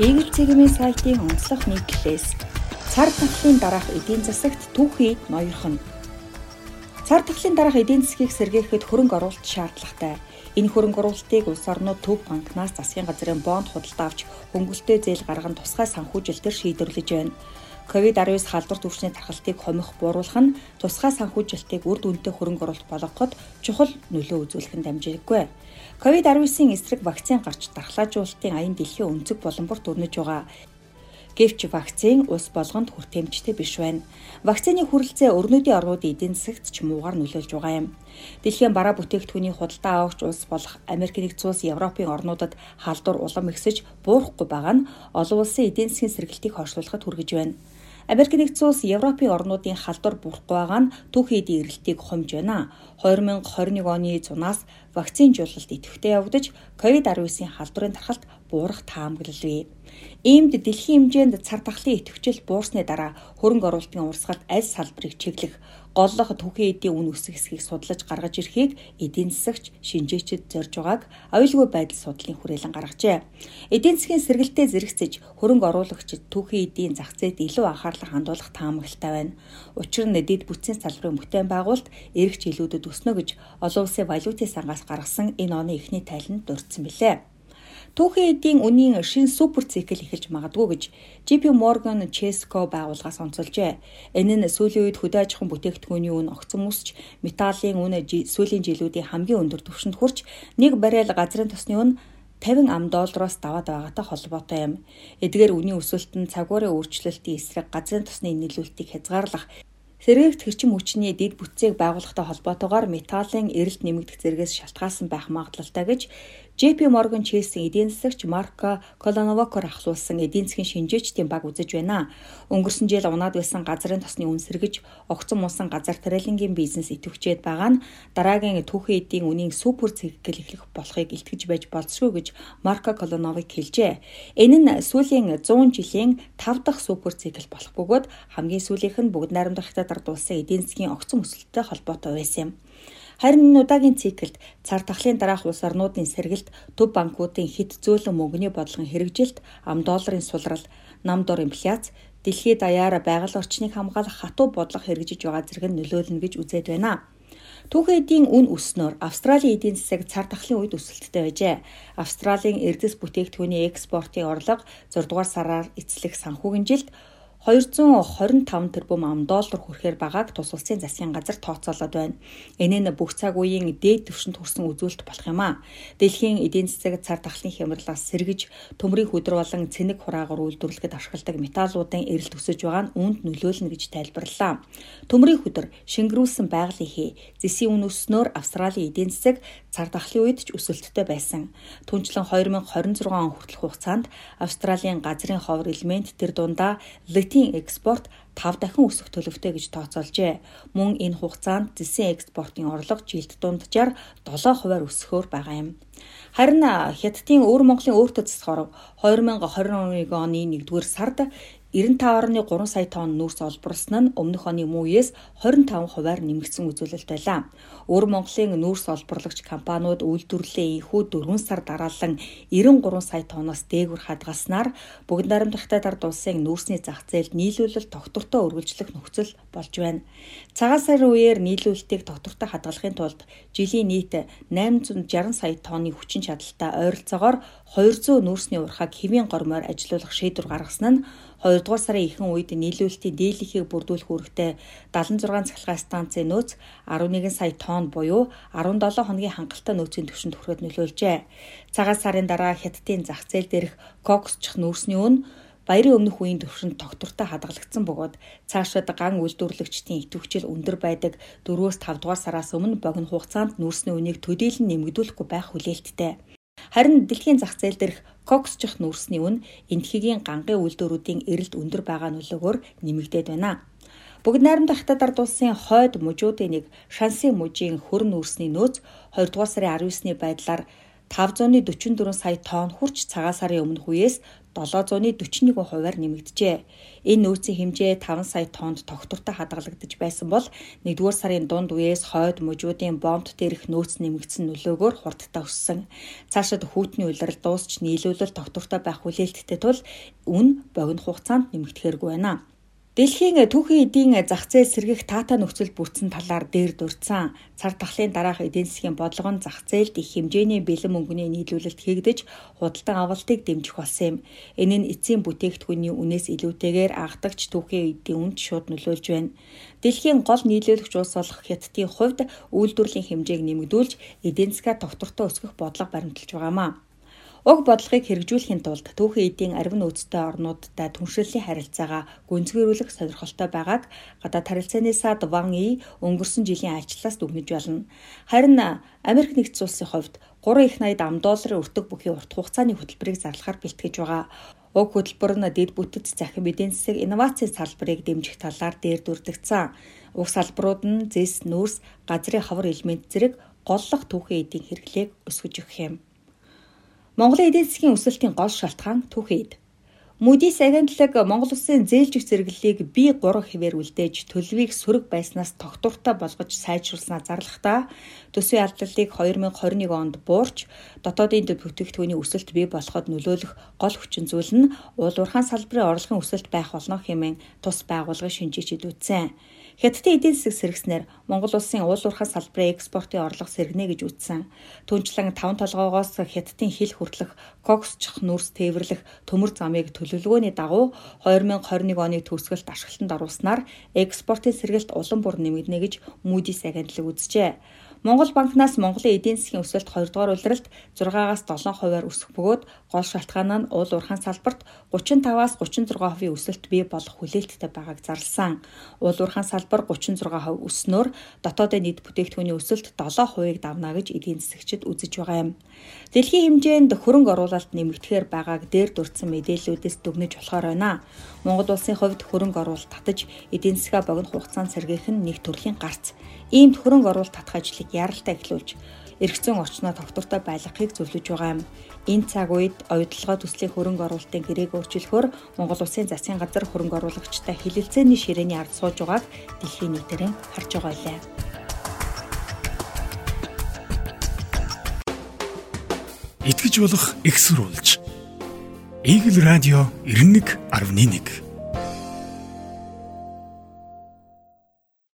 Eagle цэгийн сайтын онцлог нийтлэлээс цар тахлын дараах эдийн засагт түүхий ноёрхон. Цар тахлын дараах эдийн засгийг сэргээхэд хөрөнгө оруулалт шаардлагатай. Энэ хөрөнгө оруулалтыг улс орнууд төв банкнаас засгийн газрын бонд худалдаа авч хөнгөлөлтөө зээл гарган тусгай санхүүжилтээр шийдвэрлэж байна. Ковид-19 халдвар түвшний тархалтыг хомих бууруулах нь тусгай санхүүжилтийг үр дүнтэй хөрөнгө оруулалт болгоход чухал нөлөө үзүүлэх нь дамжиггүй. Ковид-19-ийн эсрэг вакцин гарч дархлаажуулалтын аян дэлхийн өнцөг боломборт өрнөж байгаа. Гэвч вакцин улс болгонд хүртээмжтэй биш байна. Вакцины хүрэлцээ өрнөдийн орнуудын эдийн засагт ч муугар нөлөөлж байгаа юм. Дэлхийн бараа бүтээгдэхүүний худалдаа авагч улс болох Америк нэгдсэн улс Европын орнуудад халдвар улам ихсэж буурахгүй байгаа нь олон улсын эдийн засгийн сэргэлтийг хойшлуулахад хүргэж байна. Америк нэгдсэн улс Европын орнуудын халдвар бурахгүй байгаа нь түүхий эдийн эрэлтийг хомж байна. 2021 оны зунаас вакцинжуулалт идэвхтэй явагдаж COVID-19-ийн халдварын тархалт буурах таамаглалвэ. Иймд дэлхийн хэмжээнд цар тахлын идэвхжил буурсны дараа хөрөнгө оруулалтын урсгалд аль салбарыг чиглэх голлох түүхийн эдийн үн өсөх хэсгийг судлаж гаргаж ирэхийг эдийн засагч шинжээчид зорж байгааг аюулгүй байдал судлалын хүрээлэн гаргажээ. Эдийн засгийн сэргэлтээ зэрэгцэж хөрөнгө оруулагчид түүхийн эдийн зах зээлд илүү анхаарал хандуулах таамаглалтай байна. Учир нь дэд бүтцийн салбарын бүтээн байгуулалт эрх жилүүдэд өснө гэж олон улсын валютын сангаас гаргасан энэ оны эхний тайланд дурдсан билээ. Түүхэн эдийн үнийн шин супер цикл эхэлж магадгүй гэж JP Morgan Chase Co байгууллагаас онцолжээ. Энэ нь сүүлийн үед хөдөө аж ахуйн бүтээгдэхүүний үн огцон өсч, металлын үн сүүлийн жилүүдийн хамгийн өндөр түвшинд хүрч, нэг баррел газрын тосны үн 50 ам доллароос даваад байгаатай холбоотой юм. Эдгээр үнийн өсөлт нь цагуурын өөрчлөлтийн эсрэг газрын тосны нийлүүлэлтийг хязгаарлах Сэргээгт хэрчим хүчний дэд бүтцийг байгуулахтай холбоотойгоор металлын эрэлт нэмэгдэх зэрэгээс шалтгаалсан байх магадлалтай гэж JP Morgan Chase-ийн эдийн засагч Марко Колоновокор ахлуулсан эдийн засгийн шинжээчдийн баг үзэж байна. Өнгөрсөн жил унаад байсан газрын тосны үн сэргэж огцон муусан газар тариалангийн бизнес идэвхжээд байгаа нь дараагийн түүхэн эдийн үнийн супер цэггэл эхлэх болохыг илтгэж байж болзошгүй гэж Марко Колоновик хэлжээ. Энэ нь сүүлийн 100 жилийн 5 дахь супер цикл болох бөгөөд хамгийн сүүлийнх нь бүгд найрамдах хятад ард улсын эдийн засгийн огцон өсөлттэй холбоотой байсан юм. Харин энэ удаагийн циклд цар тахлын дараах улс орнуудын сэргэлт, төв банкуудын хит зөөлөн мөнгөний бодлогын хэрэгжилт, ам долларын сулрал, нам дор инфляц, дэлхийд даяар байгаль орчныг хамгаалах хатуу бодлого хэрэгжиж байгаа зэрэг нь нөлөөлнө гэж үзээд байна. Түүхэн эдийн үн өснөөр Австралийн эдийн засаг цар тахлын үед өсөлттэй байжээ. Австралийн эрдэс бүтээгдэхүүний экспортын орлого 6 дугаар сараар эцлэх санхүүгийн жилд 225 тэрбум ам доллар хүрэхээр байгааг тус улсын засгийн газар тооцоолоод байна. Энэ нь бүх цаг үеийн дээд түвшинд хүрсэн үзүүлэлт болох юм а. Дэлхийн эдийн засаг цар тахлын хямралаас сэргэж төмрийн хөдөр болон цэник хураагаар үйлдвэрлэхэд ашигладаг металлуудын эрэлт өсөж байгаа нь үүнд нөлөөлнө гэж тайлбарллаа. Төмрийн хөдөр шингэрүүлсэн байгалийн хий зэсийн үн өснөөр Австралийн эдийн засаг цар тахлын үед ч өсөлттэй байсан. Түүнчлэн 2026 он хүртэлх хугацаанд Австралийн газрын ховор элемент тэр дундаа Бритийн экспорт 5 дахин өсөх төлөвтэй гэж тооцоолжээ. Мөн энэ хугацаанд зэсийн экспортын орлого жилд дунджаар 7 хувиар өсөхөөр байгаа юм. Харин Хятадын өвөр Монголын өөртөө засахаар 2021 оны 1-р сард 95.3 сая тонн нүүрс олборлсон нь өмнөх оны үеэс 25 хувиар нэмэгдсэн үзүүлэлт байлаа. Өвөр Монголын нүүрс олборлагч компаниуд үйлдвэрлэлээ энхүү 4 сар дараалан 93 сая тонноос дээгүүр хадгалснаар бүгд найрамдахтай дард улсын нүүрсний зах зээлд нийлүүлэлт тогтвортой үргэлжлэх нөхцөл болж байна. Цагаан сарын үеэр нийлүүлэлтийг тогтвортой хадгалахын тулд жилийн нийт 860 сая тонны хүчин чадалтай ойролцоогоор 200 нүүрсний урхаг хэвийн гормоор ажилуулах шийдвэр гаргасан нь 2 дугаар сарын ихэнх үед нийлүүлэлтийн дийлэнхийг бүрдүүлэх үүрэгтэй 76 цахилгаан станцын нөөц 11 сая тонн буюу 17 хоногийн хангалттай нөөцийн түвшинд хүрэхэд нөлөөлжээ. Цагаан сарын дараа хятадын зах зээл дээрх коксчих нүүрсний үн баярын өмнөх үеийн төвшөнд тогтвортой хадгалагдсан бөгөөд цаашид ган үйлдвэрлэгчдийн идэвхжил өндөр байдаг 4-5 дугаар сараас өмнө богино хугацаанд нүүрсний үнийг төдийлөн нэмэгдүүлэхгүй байх хүлээлттэй. Харин дэлхийн зах зээл дээрх коксчих нүүрсний үн энтхэгийн гангийн үйлдвэрүүдийн эрэлт өндөр байгаа нөлөөгөөр нэмэгдээд байна. Бүгд найрамдах хятад ард улсын хойд мужуудын нэг шансын мужийн хөрн нүүрсний нөөц 2 дугаар сарын 19-ны байдлаар 544 сая тонн хүрч цагаан сарын өмнөх үеэс 741 хувиар нэмэгджээ. Энэ нөөцийн хэмжээ 5 сая тоннд тогтвортой хадгалагдаж байсан бол 1-р сарын дунд үеэс хойд мужуудын бомбт дээрх нөөц нэмэгдсэн нөлөөгөөр хурдтай өссөн. Цаашид хүүтний улирал дуусч нийлүүлэл тогтвортой байх хүлээлттэй тул үн богино хугацаанд нэмэгдэхэргүй байна. Дэлхийн түүхийн эдийн зах зээл сэргийх таата нөхцөл бүрдсэн талаар дээр дурдсан цар тахлын дараах эдийн засгийн бодлого нь зах зээлд их хэмжээний бэлэн мөнгөний нийлүүлэлт хийгдэж худалдан авалтыг дэмжих болсон юм. Энэ нь эцсийн бүтээгдэхүүний үнээс илүүтэйгээр анхдагч түүхийн эдийн үнд шууд нөлөөлж байна. Дэлхийн гол нийлүүлэгч улс болох Хятадын хувьд үйлдвэрлэлийн хэмжээг нэмэгдүүлж эдийн засгаа тогтвортой өсгөх бодлого баримталж байгаамаа. Уг бодлогыг хэрэгжүүлэхийн тулд түүхэн эдийн арвин нөөцтэй орнуудтай түншлэлийн харилцаагаа гүнзгийрүүлэх сонирхолтой байгааг гадаад харилцааны сад Ван И өнгөрсөн жилийн альчлалаас дүгнэж байна. Харин Америк нэгдсэн улсын хувьд 3 их 80 ам долларын өртөг бүхий урт хугацааны хөтөлбөрийг зарлахаар бэлтгэж байгаа. Уг хөтөлбөр нь дэд бүтэц захин эдийн засаг инновацийн салбарыг дэмжих талаар дээр дүрдэгцэн. Уг салбарууд нь зэс, нүүрс, газрын хавар элемент зэрэг голлох түүхэн эдийн хэрэглээг өсгөж өгөх юм. Монголын эдийн засгийн өсөлтийн гол шалтгаан түүхэд. Moody's агентлаг Монгол улсын зээлжих зэрэглэлийг B3 хэвээр үлдээж төлөвийг сөрөг байснаас тогтвортой болгож сайжруулснаа зарлахдаа төсвийн алдлыг 2021 онд буурч дотоодын дэд бүтээгдэхүүний өсөлт бий болоход нөлөөлөх гол хүчин зүйл нь уул уурхаан салбарын орлогын өсөлт байх болно хэмээн тус байгууллагын шинжиж илүүдсэн. Хятадын эдийн засаг сэргснээр Монгол улсын уул уурхай салбарын экспортын орлого сэргэнэ гэж үзсэн. Түүнчлэн 5 толгоогоос Хятадын хил хүртэлх коксчих нүрс тээвэрлэх төмөр замыг төлөвлөгөөний дагуу 2021 оны төгсгөлт ашиглалтанд оруулснаар экспортын сэргэлт улам бүр нэмэгдэнэ гэж Moody's агентлаг үзжээ. Монгол банкнаас Монголын эдийн засгийн өсөлт 2 дугаар улиралд 6-аас 7 хувиар өсөх бөгөөд гол шалтгаан нь уул уурхаан салбарт 35-аас 36% өсөлт бий болох хүлээлттэй байгааг зарласан. Уул уурхаан салбар 36% өснөөр дотоодын нийт бүтээгдэхүүний өсөлт 7%-ийг давна гэж эдийн засагчид үзэж байгаа юм. Дэлхийн хэмжээнд хөрөнгө оруулалт нэмэгдэхээр байгааг дээр дурдсан мэдээллүүдээс дүгнэж болохоор байна. Монгол улсын хувьд хөрөнгө оруулалт татаж эдийн засгаа богино хугацаанд сэргээх нь нэг төрлийн гарц. Иймд хөрөнгө оруулалт татах ажлыг яралтай эхлүүлж эргэцэн орчноо тогтвортой байлгахыг зөвлөж байгаа юм. Энэ цаг үед оюутлогоо төслийн хөрөнгө оруулалтын гэрээг өөрчлөхөөр Монгол Улсын засгийн газар хөрөнгө оруулагчтай хилэлцээний ширээний ард сууж байгааг дэлхийн нийтээрэн харж байгаа байлаа. Итгэж болох экссурулж. Игэл радио 91.1